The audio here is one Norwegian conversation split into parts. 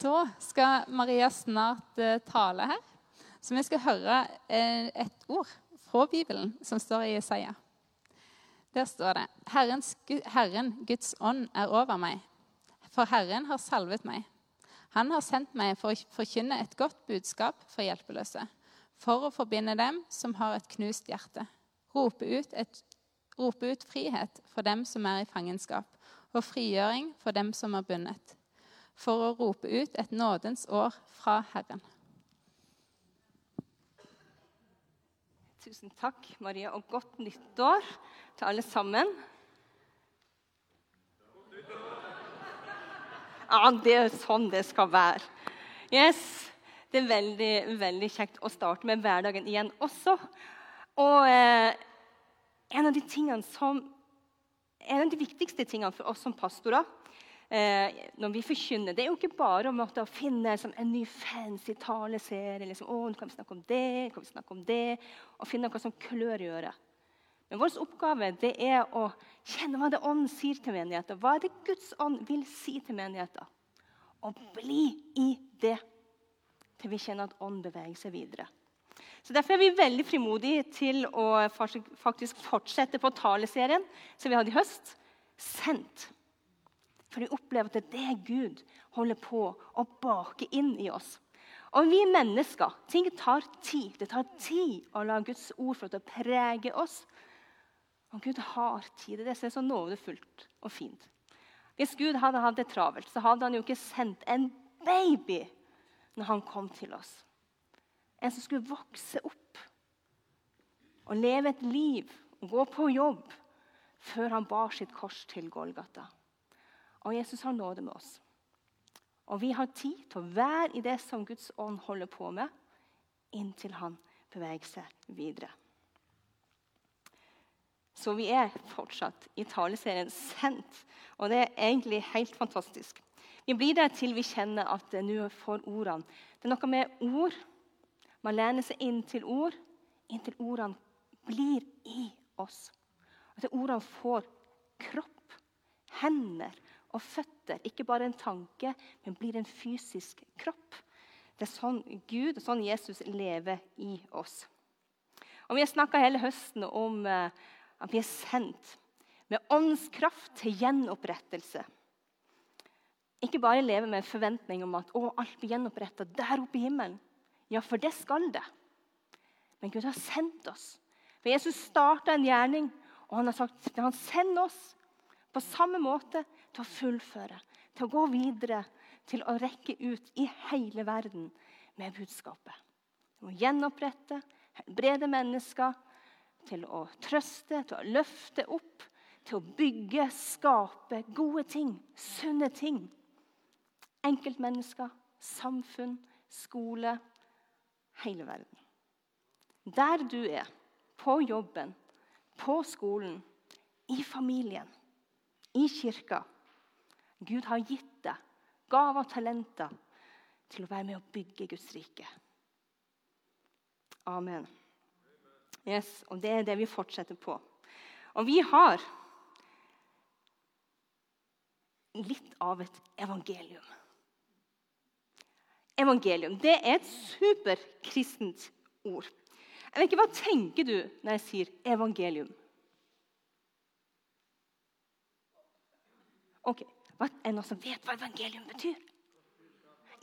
Da skal Maria snart uh, tale her. Så vi skal høre uh, et ord fra Bibelen som står i Jesaja. Der står det Herrens, Herren, Guds ånd, er over meg, for Herren har salvet meg. Han har sendt meg for å forkynne et godt budskap for hjelpeløse, for å forbinde dem som har et knust hjerte, rope ut, et, rope ut frihet for dem som er i fangenskap, og frigjøring for dem som er bundet for å rope ut et nådens år fra Herren. Tusen takk, Maria, og godt nyttår til alle sammen. Ja, det er sånn det skal være. Yes, Det er veldig, veldig kjekt å starte med hverdagen igjen også. Og eh, en av de tingene som en av de viktigste tingene for oss som pastorer eh, når vi forkynner. Det er jo ikke bare om å finne liksom, en ny fancy taleserie. Liksom, å, nå kan vi snakke om det, kan vi snakke om det, og finne noe som klør i øret. Men vår oppgave det er å kjenne hva det ånd sier til menigheten. Hva er det Guds ånd vil si til menigheten? Og bli i det til vi kjenner at ånd beveger seg videre. Så Derfor er vi veldig frimodige til å faktisk fortsette på taleserien som vi hadde i høst. Sendt. For de opplever at det er det Gud holder på å bake inn i oss. Og vi er mennesker. Ting tar tid. Det tar tid å la Guds ord få å prege oss. Og Gud har tid. Det er så nådefullt og fint. Hvis Gud hadde hatt det travelt, så hadde han jo ikke sendt en baby når han kom til oss. En som skulle vokse opp og leve et liv og gå på jobb før han bar sitt kors til Golgata. Og Jesus har nåde med oss. Og vi har tid til å være i det som Guds ånd holder på med, inntil han beveger seg videre. Så vi er fortsatt i taleserien 'Sendt', og det er egentlig helt fantastisk. Vi blir der til vi kjenner at nå får ordene Det er noe med ord. Man lener seg inn til ord inntil ordene blir i oss. At ordene får kropp, hender og føtter. Ikke bare en tanke, men blir en fysisk kropp. Det er sånn Gud og sånn Jesus lever i oss. Og Vi har snakka hele høsten om uh, at vi er sendt med åndskraft til gjenopprettelse. Ikke bare leve med en forventning om at å, alt blir gjenoppretta der oppe i himmelen. Ja, for det skal det. Men Gud har sendt oss. For Jesus starta en gjerning, og han har sagt at han sender oss på samme måte til å fullføre, til å gå videre, til å rekke ut i hele verden med budskapet. Til å gjenopprette, helbrede mennesker, til å trøste, til å løfte opp, til å bygge, skape gode ting, sunne ting. Enkeltmennesker, samfunn, skole hele verden. Der du er, på jobben, på skolen, i familien i kirka. Gud har gitt deg gaver og talenter til å være med å bygge Guds rike. Amen. Yes, og Det er det vi fortsetter på. Og vi har litt av et evangelium. Evangelium det er et superkristent ord. Jeg vet ikke, Hva tenker du når jeg sier evangelium? Ok, Er det noen som vet hva evangelium betyr?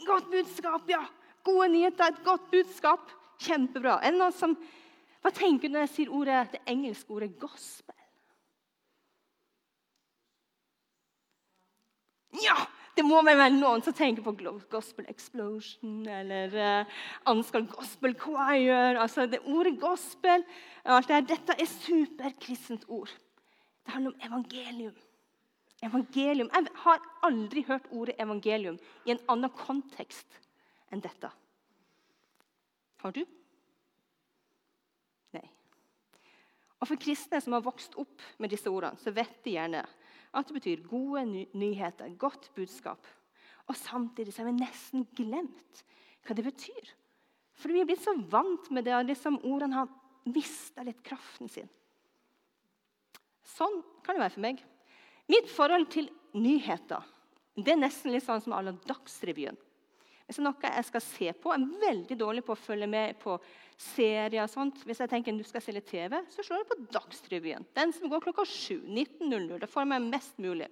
Godt budskap, ja. Gode nyheter, et godt budskap. Kjempebra. Er det noen som, hva tenker du når jeg sier ordet, det engelske ordet 'gospel'? Ja! Det må være noen som tenker på Gospel Explosion eller uh, Ansgar Gospel Choir. altså det Ordet 'gospel' alt det Dette er superkristent ord. Det handler om evangelium. Evangelium. Jeg har aldri hørt ordet evangelium i en annen kontekst enn dette. Har du? Nei. Og For kristne som har vokst opp med disse ordene, så vet de gjerne at det betyr gode nyheter, godt budskap. Og Samtidig så har vi nesten glemt hva det betyr. For vi er blitt så vant med det, og liksom ordene har mista litt kraften sin. Sånn kan det være for meg. Mitt forhold til nyheter det er nesten litt sånn som alle Dagsrevyen. Hvis det er noe jeg skal se på, jeg er veldig dårlig på å følge med på serier. og sånt. Hvis jeg tenker du skal se litt TV, så slår jeg på Dagsrevyen. Den som går klokka 7. 19.00. Det får meg mest mulig.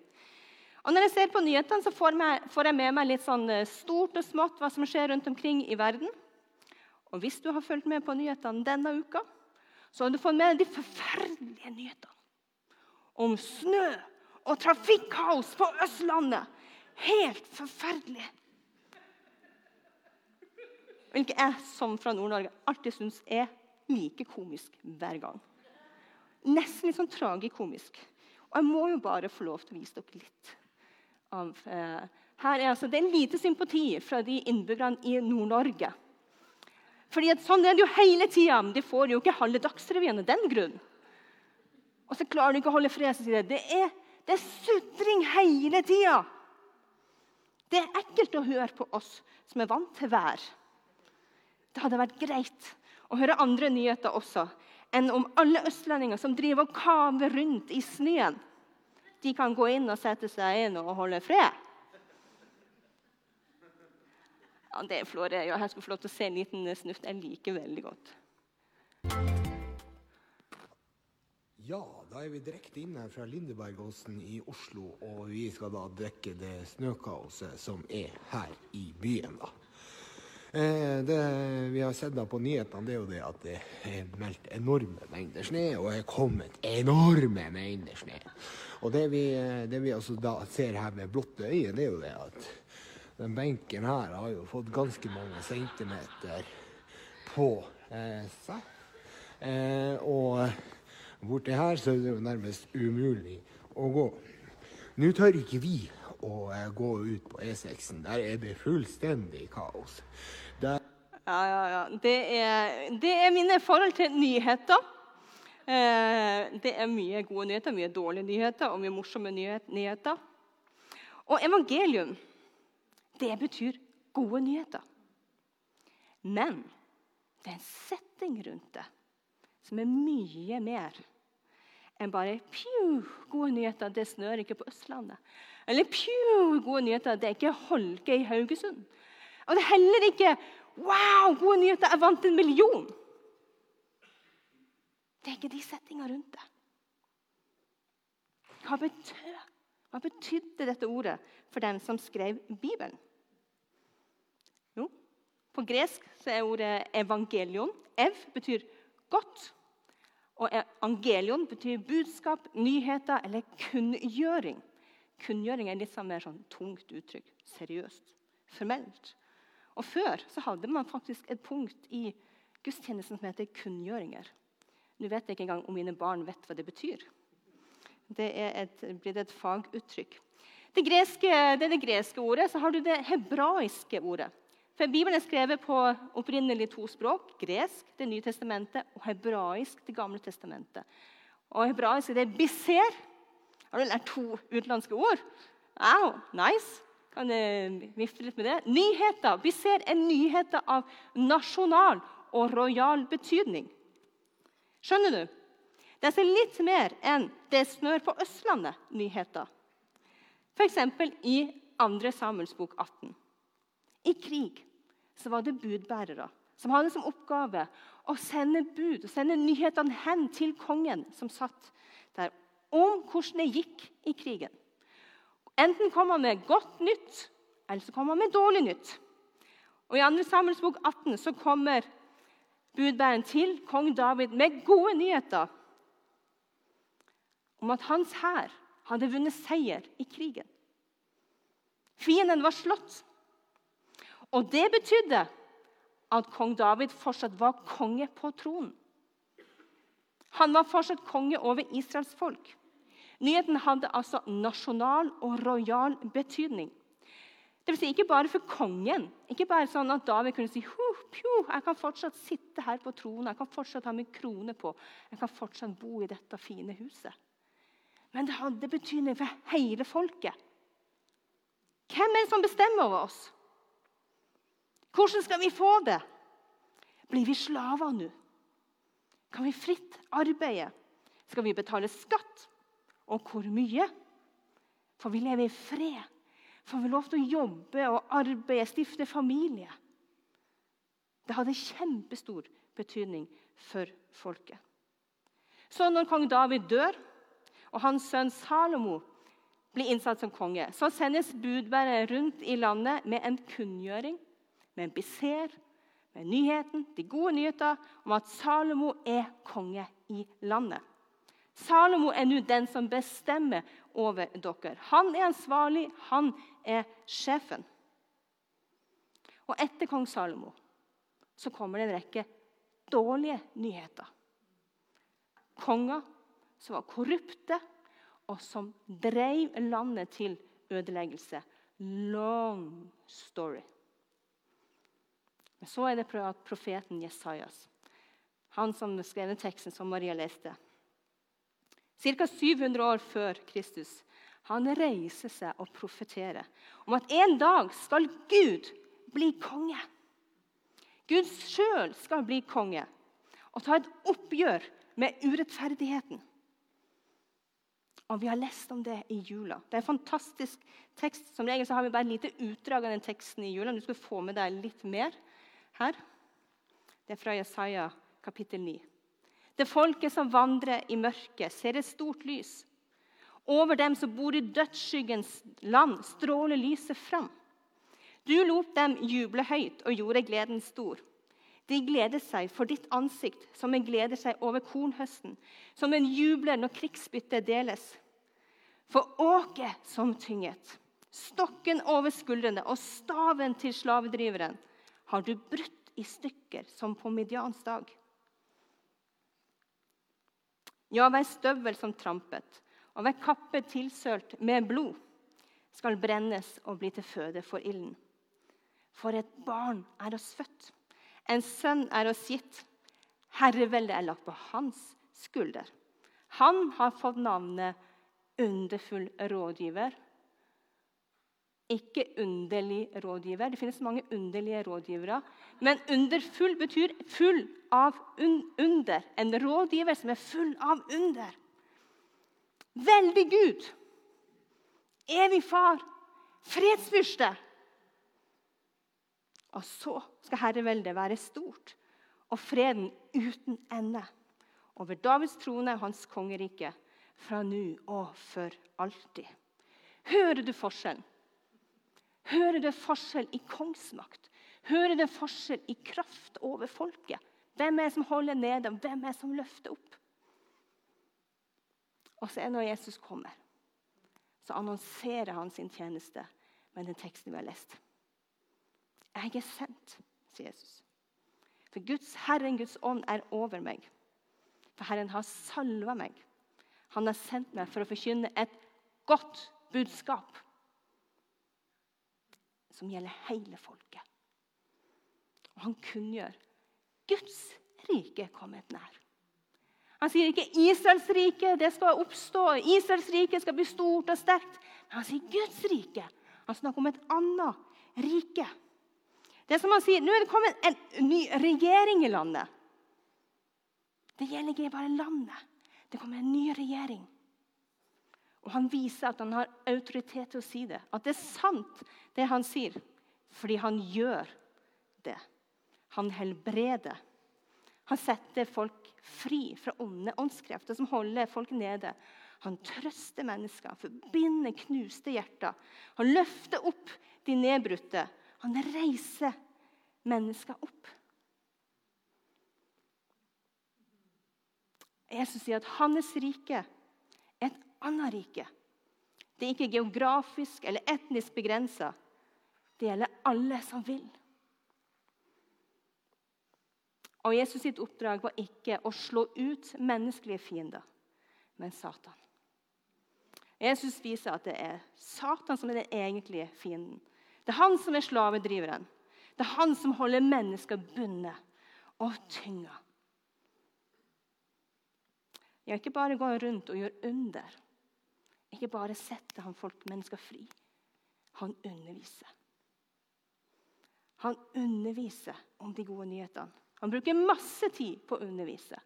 Og Når jeg ser på nyhetene, så får, jeg med meg litt sånn eh, stort og smått hva som skjer rundt omkring i verden. Og hvis du har fulgt med på nyhetene denne uka, så har du fått med deg de forferdelige nyhetene om snø og trafikkaos på Østlandet. Helt forferdelig. Hvilket jeg som fra Nord-Norge alltid syns er like komisk hver gang. Nesten litt sånn tragikomisk. Og jeg må jo bare få lov til å vise dere litt av eh, her er altså, Det er lite sympati fra de innbyggerne i Nord-Norge. Fordi at Sånn er det jo hele tida. De får jo ikke halve Dagsrevyen av den grunn. Og så klarer de ikke å holde fred. Sier det er, det er sutring hele tida. Det er ekkelt å høre på oss som er vant til vær. Det hadde vært greit å høre andre nyheter også enn om alle østlendinger som driver og kaver rundt i snøen. De kan gå inn og sette seg inn og holde fred. Ja, det er flott. Jeg skulle få lov til å se en liten snutt. Jeg liker veldig godt. Ja, da er vi direkte inn her fra Lindebergåsen i Oslo, og vi skal da dekke det snøkaoset som er her i byen. da. Eh, det vi har sett da på nyhetene, det er jo det at det er meldt enorme mengder snø, og er kommet enorme mengder snø. Og det vi, det vi altså da ser her med blotte øye, det er jo det at den benken her har jo fått ganske mange centimeter på eh, seg. Eh, og Borti her så er det jo nærmest umulig å gå. Nå tør ikke vi å eh, gå ut på E6-en. Der er det fullstendig kaos. Der ja, ja, ja. Det er, det er mine forhold til nyheter. Eh, det er mye gode nyheter, mye dårlige nyheter og mye morsomme nyheter. Og evangelium, det betyr gode nyheter. Men det er en setting rundt det som er mye mer enn bare pju, gode nyheter, det snør ikke på Østlandet. Eller pju, gode nyheter, det er ikke holke i Haugesund. Og det er heller ikke wow, gode nyheter, jeg vant en million. Det er ikke de settingene rundt det. Hva, betød, hva betydde dette ordet for dem som skrev Bibelen? Jo, på gresk er ordet evangelion. Ev betyr godt. Og evangelion betyr budskap, nyheter eller kunngjøring. Kunngjøring er litt sånn mer sånn tungt uttrykk. Seriøst. Formelt. Og Før så hadde man faktisk et punkt i gudstjenesten som heter kunngjøringer. Nå vet jeg ikke engang om mine barn vet hva det betyr. Det er et, blir det et faguttrykk. Det, greske, det er det greske ordet. Så har du det hebraiske ordet. For Bibelen er skrevet på opprinnelig to språk. Gresk, Det nye testamentet, og hebraisk, Det gamle testamentet. Og Hebraisk det er biser. Har du lært to utenlandske ord? Wow, nice. Kan du vifte litt med det? Nyheter. Biser er nyheter av nasjonal og rojal betydning. Skjønner du? Det er litt mer enn det snør på Østlandet nyheter. F.eks. i 2. Samuelsbok 18. I krig så var det budbærere som hadde som oppgave å sende bud og sende nyhetene hen til kongen som satt der, om hvordan det gikk i krigen. Enten kom han med godt nytt, eller så kom han med dårlig nytt. Og I 2. Samuels bok 18 så kommer budbæreren til kong David med gode nyheter om at hans hær hadde vunnet seier i krigen. Fienden var slått. Og det betydde at kong David fortsatt var konge på tronen. Han var fortsatt konge over Israels folk. Nyheten hadde altså nasjonal og rojal betydning. Det vil si, ikke bare for kongen. Ikke bare sånn at David kunne si jeg kan fortsatt sitte her på tronen, jeg kan fortsatt ha min krone på, jeg kan fortsatt bo i dette fine huset. Men det hadde betydning for hele folket. Hvem er det som bestemmer over oss? Hvordan skal vi få det? Blir vi slaver nå? Kan vi fritt arbeide? Skal vi betale skatt? Og hvor mye? Får vi leve i fred. Får vi lov til å jobbe og arbeide, stifte familie. Det hadde kjempestor betydning for folket. Så når kong David dør, og hans sønn Salomo blir innsatt som konge, så sendes budbærere rundt i landet med en kunngjøring, med en ser med nyheten, de gode nyheter om at Salomo er konge i landet. Salomo er nå den som bestemmer over dere. Han er ansvarlig, han er sjefen. Og etter kong Salomo så kommer det en rekke dårlige nyheter. Konger som var korrupte, og som drev landet til ødeleggelse. Long story. Men så er det profeten Jesajas, han som skrev den teksten som Maria leste. Ca. 700 år før Kristus. Han reiser seg og profeterer om at en dag skal Gud bli konge. Gud sjøl skal bli konge og ta et oppgjør med urettferdigheten. Og Vi har lest om det i jula. Det er en fantastisk tekst. Som regel har vi bare et lite utdrag av den teksten i jula. Du skal få med deg litt mer her. Det er fra Jesaja kapittel 9. Det folket som vandrer i mørket, ser et stort lys. Over dem som bor i dødsskyggens land, stråler lyset fram. Du lot dem juble høyt og gjorde gleden stor. De gleder seg for ditt ansikt, som en gleder seg over kornhøsten, som en jubler når krigsbyttet deles. For åket som tynget, stokken over skuldrene og staven til slavedriveren har du brutt i stykker som på Midians dag. Ja, hver støvel som trampet, og hver kappe tilsølt med blod, skal brennes og bli til føde for ilden. For et barn er oss født. En sønn er oss gitt. Herreveldet er lagt på hans skulder. Han har fått navnet Underfull rådgiver. Ikke underlig rådgiver. Det finnes mange underlige rådgivere. Men underfull betyr full av un under. En rådgiver som er full av under. Veldig Gud. Evig far. Fredsfyrste. Og så skal herreveldet være stort og freden uten ende over Davids trone og hans kongerike fra nå og for alltid. Hører du forskjell? Hører du forskjell i kongsmakt? Hører du forskjell i kraft over folket? Hvem er det som holder nede, dem? hvem er det som løfter opp? Og så er det når Jesus kommer, så annonserer han sin tjeneste med den teksten vi har lest. 'Jeg er sendt', sier Jesus. For Guds Herren, Guds ånd, er over meg. For Herren har salva meg. Han har sendt meg for å forkynne et godt budskap som gjelder hele folket. Og han kunngjør Guds rike er kommet nær. Han sier ikke Israels rike det skal oppstå, Israels rike skal bli stort og sterkt. Men han sier Guds rike. Han snakker om et annet rike. Det er som han sier, Nå er det kommet en ny regjering i landet. Det gjelder ikke bare landet. Det kommer en ny regjering. Og Han viser at han har autoritet til å si det. At det er sant, det han sier. Fordi han gjør det. Han helbreder. Han setter folk fri fra onde åndskrefter som holder folk nede. Han trøster mennesker, forbinder knuste hjerter. Han løfter opp de nedbrutte. Han reiser mennesker opp. Jesus sier at hans rike annet rike. Det er ikke geografisk eller etnisk begrensa. Det gjelder alle som vil. Og Jesus sitt oppdrag var ikke å slå ut menneskelige fiender, men Satan. Jesus viser at det er Satan som er den egentlige fienden. Det er han som er slavedriveren. Det er han som holder mennesker bundet og tynga. Ja, ikke bare går rundt og gjør under. Ikke bare setter han folk, mennesker fri. Han underviser. Han underviser om de gode nyhetene. Han bruker masse tid på å undervise.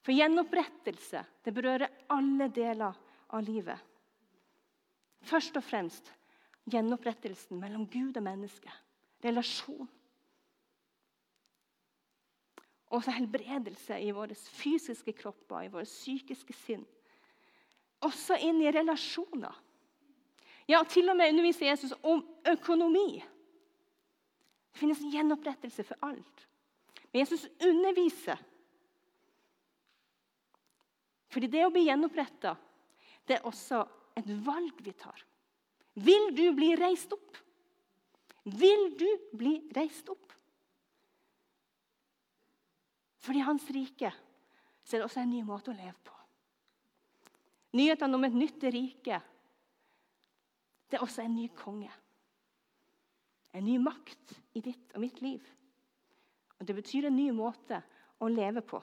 For gjenopprettelse det berører alle deler av livet. Først og fremst gjenopprettelsen mellom Gud og menneske. Relasjon. Også helbredelse i våre fysiske kropper, i våre psykiske sinn. Også inn i relasjoner. Ja, til og med underviser Jesus om økonomi. Det finnes gjenopprettelse for alt. Men Jesus underviser. Fordi det å bli gjenoppretta, det er også et valg vi tar. Vil du bli reist opp? Vil du bli reist opp? Fordi hans rike så er det også en ny måte å leve på. Nyhetene om et nytt rike det er også en ny konge. En ny makt i ditt og mitt liv. Og Det betyr en ny måte å leve på.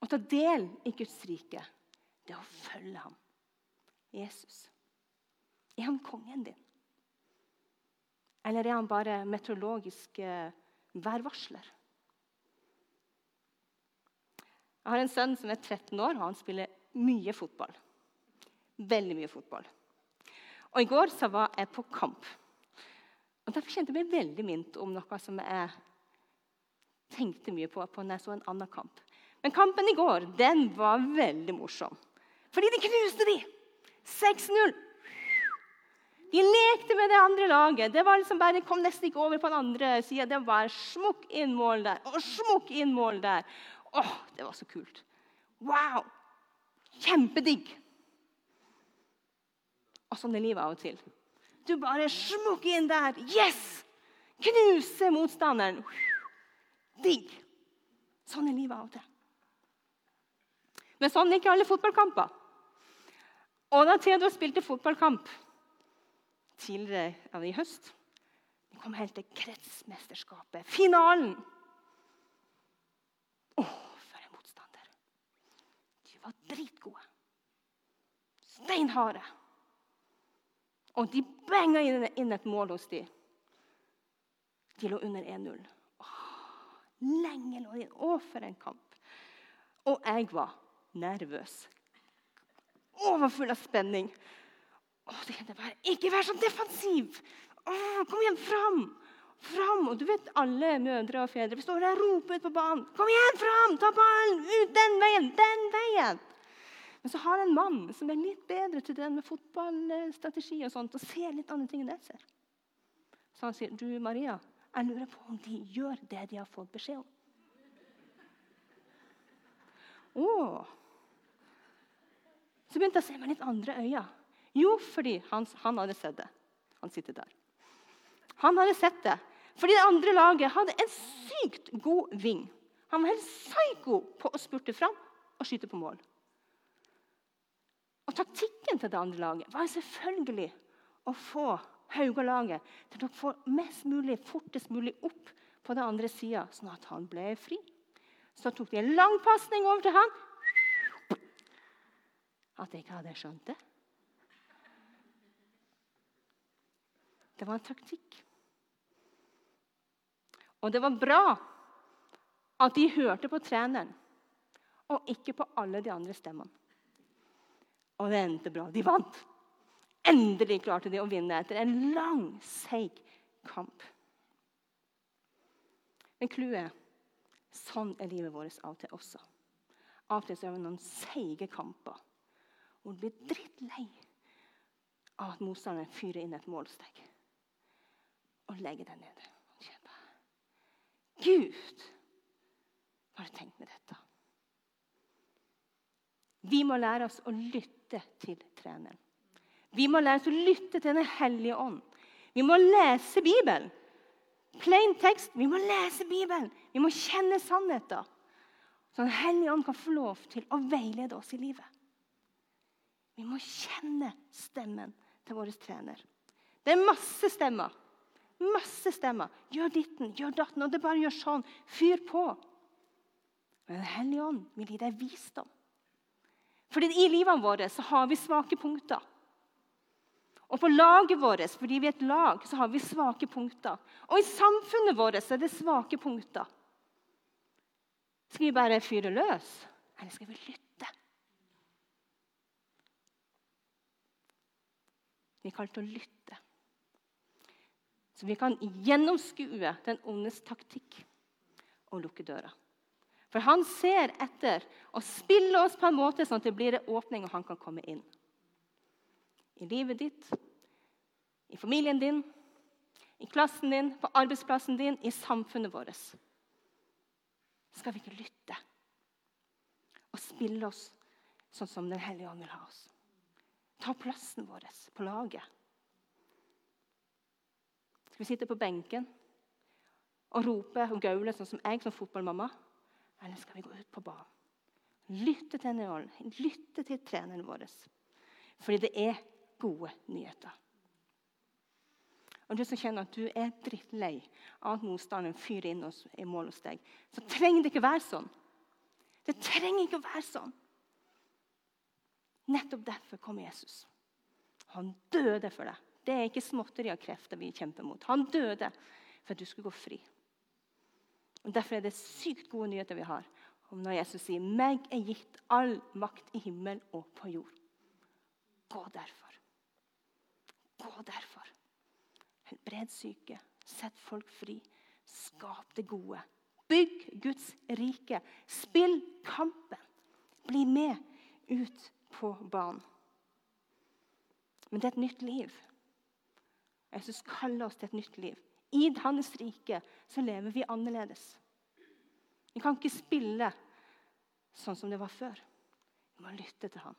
Å ta del i Guds rike, det er å følge ham. Jesus. Er han kongen din? Eller er han bare meteorologisk eh, værvarsler? Jeg har en sønn som er 13 år, og han spiller mye fotball. Veldig mye fotball. Og I går så var jeg på kamp. Og Derfor kjente jeg meg veldig minnet om noe som jeg tenkte mye på, på når jeg så en annen kamp. Men kampen i går den var veldig morsom. Fordi de knuste de! 6-0. De lekte med det andre laget. Det var liksom bare, kom nesten ikke over på den andre sida. Det var smukk inn mål der og smukk inn mål der. Åh, det var så kult. Wow! Kjempedigg. Og sånn er livet av og til. Du bare smukker inn der. Yes! Knuser motstanderen. Digg. Sånn er livet av og til. Men sånn ikke alle fotballkamper. Og da Theodor spilte fotballkamp tidligere i høst Vi kom helt til kretsmesterskapet. Finalen! Å, for en motstander. De var dritgode. Steinharde. Og de benga inn et mål hos dem. De lå under 1-0. Lenge lå de Å, for en kamp. Og jeg var nervøs. Overfull av spenning. Å, det bare, Ikke vær så defensiv! Å, kom igjen, fram! Fram! Og du vet, Alle mødre og fedre står der og roper ut på banen. Kom igjen, fram! Ta ballen! Ut den veien! Den veien! Men så har en mann som er litt bedre til det med fotballstrategi og sånt, og ser litt andre ting enn jeg ser. Så han sier, 'Du, Maria, jeg lurer på om de gjør det de har fått beskjed om.' Åh. Så begynte jeg å se med litt andre øyne. Jo, fordi han, han hadde sett det. Han sitter der. Han hadde sett det. Fordi det andre laget hadde en sykt god ving. Han var helt psyko på å spurte fram og skyte på mål. Og Taktikken til det andre laget var selvfølgelig å få Hauga-laget til å få mest mulig, fortest mulig opp på den andre sida, sånn at han ble fri. Så tok de en lang pasning over til han. At jeg ikke hadde skjønt det. Det var en taktikk. Og det var bra at de hørte på treneren, og ikke på alle de andre stemmene. Og det endte bra. De vant. Endelig klarte de å vinne etter en lang, seig kamp. Men clouet sånn er livet vårt av og til også. Av og til er vi noen seige kamper hvor du blir drittlei av at motstanderen fyrer inn et målsteg og legger deg nede. Gud, hva har du tenkt med dette? Vi må lære oss å lytte til treneren. Vi må lære oss å lytte til Den hellige ånd. Vi må lese Bibelen. Plain tekst. Vi må lese Bibelen. Vi må kjenne sannheten. Så Den hellige ånd kan få lov til å veilede oss i livet. Vi må kjenne stemmen til vår trener. Det er masse stemmer. Masse stemmer. Gjør ditten, gjør datten. Og det bare gjør sånn. Fyr på. Men Den hellige ånd vil gi deg visdom. Fordi i livene våre så har vi svake punkter. Og på laget vårt, fordi vi er et lag, så har vi svake punkter. Og i samfunnet vårt så er det svake punkter. Skal vi bare fyre løs, eller skal vi lytte? Vi er kalt å lytte. Så vi kan gjennomskue den ondes taktikk og lukke døra. For han ser etter og spiller oss på en måte sånn at det blir en åpning, og han kan komme inn. I livet ditt, i familien din, i klassen din, på arbeidsplassen din, i samfunnet vårt. Skal vi ikke lytte og spille oss sånn som Den hellige ånd vil ha oss? Ta plassen vår på laget. Vi sitter på benken og roper og gaule sånn som jeg som fotballmamma? Eller skal vi gå ut på banen? Lytte til Neol, lytte til treneren vår. Fordi det er gode nyheter. Og du som kjenner at du er drittlei av at motstanderen fyrer inn oss i mål hos deg, så trenger det ikke være sånn. Det trenger ikke å være sånn. Nettopp derfor kom Jesus. Han døde for deg. Det er ikke småtteri av krefter vi kjemper mot. Han døde for at du skulle gå fri. Og Derfor er det sykt gode nyheter vi har om når Jesus sier 'Meg er gitt all makt i himmel og på jord'. Gå derfor. Gå derfor. Helbred syke. Sett folk fri. Skap det gode. Bygg Guds rike. Spill kampen. Bli med ut på banen. Men det er et nytt liv. Jesus kaller oss til et nytt liv. I hans rike så lever vi annerledes. Vi kan ikke spille sånn som det var før. Vi må lytte til ham.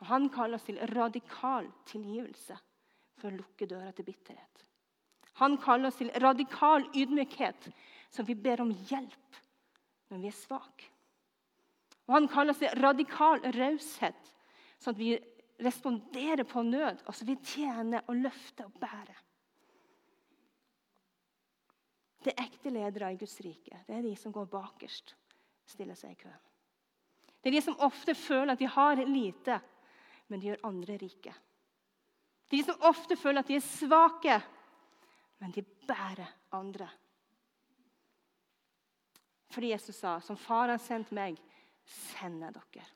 Og Han kaller oss til radikal tilgivelse for å lukke døra til bitterhet. Han kaller oss til radikal ydmykhet, som vi ber om hjelp når vi er svake. Og Han kaller oss til radikal raushet, sånn at vi responderer på nød, og som vi tjener og løfter og bærer. Det er ekte ledere i Guds rike. Det er de som går bakerst, stiller seg i kø. Det er de som ofte føler at de har lite, men de gjør andre rike. De som ofte føler at de er svake, men de bærer andre. Fordi Jesus sa, som far har sendt meg, sender dere.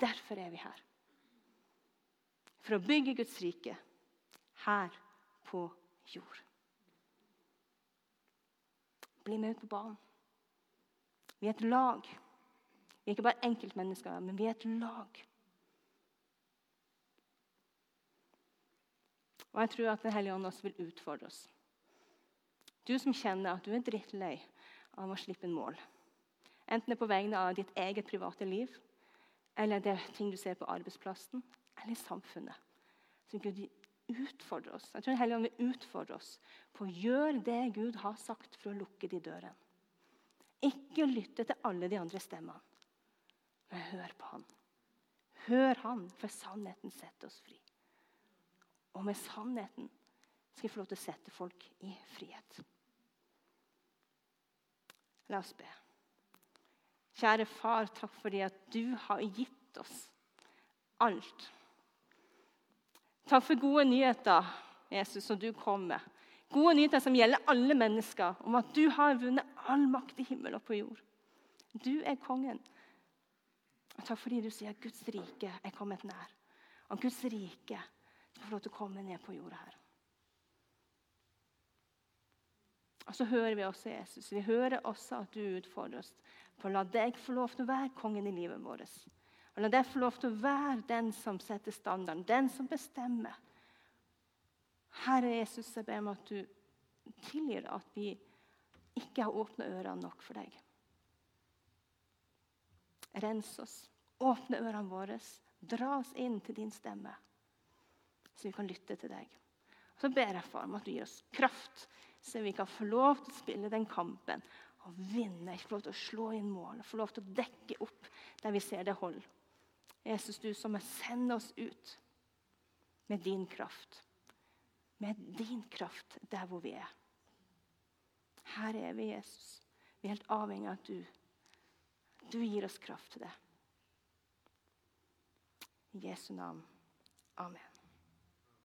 Derfor er vi her. For å bygge Guds rike her på jord. Bli med ut på banen. Vi er et lag. Vi er ikke bare enkeltmennesker, men vi er et lag. Og jeg tror at Den hellige ånd også vil utfordre oss. Du som kjenner at du er drittlei av å slippe en mål. Enten det er på vegne av ditt eget private liv, eller det er ting du ser på arbeidsplassen eller i samfunnet. Så Gud utfordrer oss. Jeg tror Den hellige ånd vil utfordre oss på å gjøre det Gud har sagt for å lukke de dørene. Ikke lytte til alle de andre stemmene, men hør på Han. Hør Han, for sannheten setter oss fri. Og med sannheten skal vi få lov til å sette folk i frihet. La oss be. Kjære far, takk fordi at du har gitt oss alt. Takk for gode nyheter, Jesus, som du kom med. Gode nyheter som gjelder alle mennesker, om at du har vunnet all makt i himmel og på jord. Du er kongen. Takk fordi du sier at Guds rike er kommet nær. Og Guds rike skal få lov til å komme ned på jorda her. Og så hører vi også Jesus. Vi hører også at du utfordrer oss å la deg få lov til å være kongen i livet vårt. Og La deg få lov til å være den som setter standarden, den som bestemmer. Herre Jesus, jeg ber om at du tilgir at vi ikke har åpna ørene nok for deg. Rens oss, åpne ørene våre, dra oss inn til din stemme, så vi kan lytte til deg. Så ber jeg far om at du gir oss kraft så vi kan få lov til å spille den kampen og vinne. Få lov til å slå inn mål, få lov til å dekke opp der vi ser det hold. Jesus, du som sender oss ut med din kraft. Med din kraft der hvor vi er. Her er vi, Jesus. Vi er helt avhengig av at du, du gir oss kraft til det. I Jesu navn. Amen.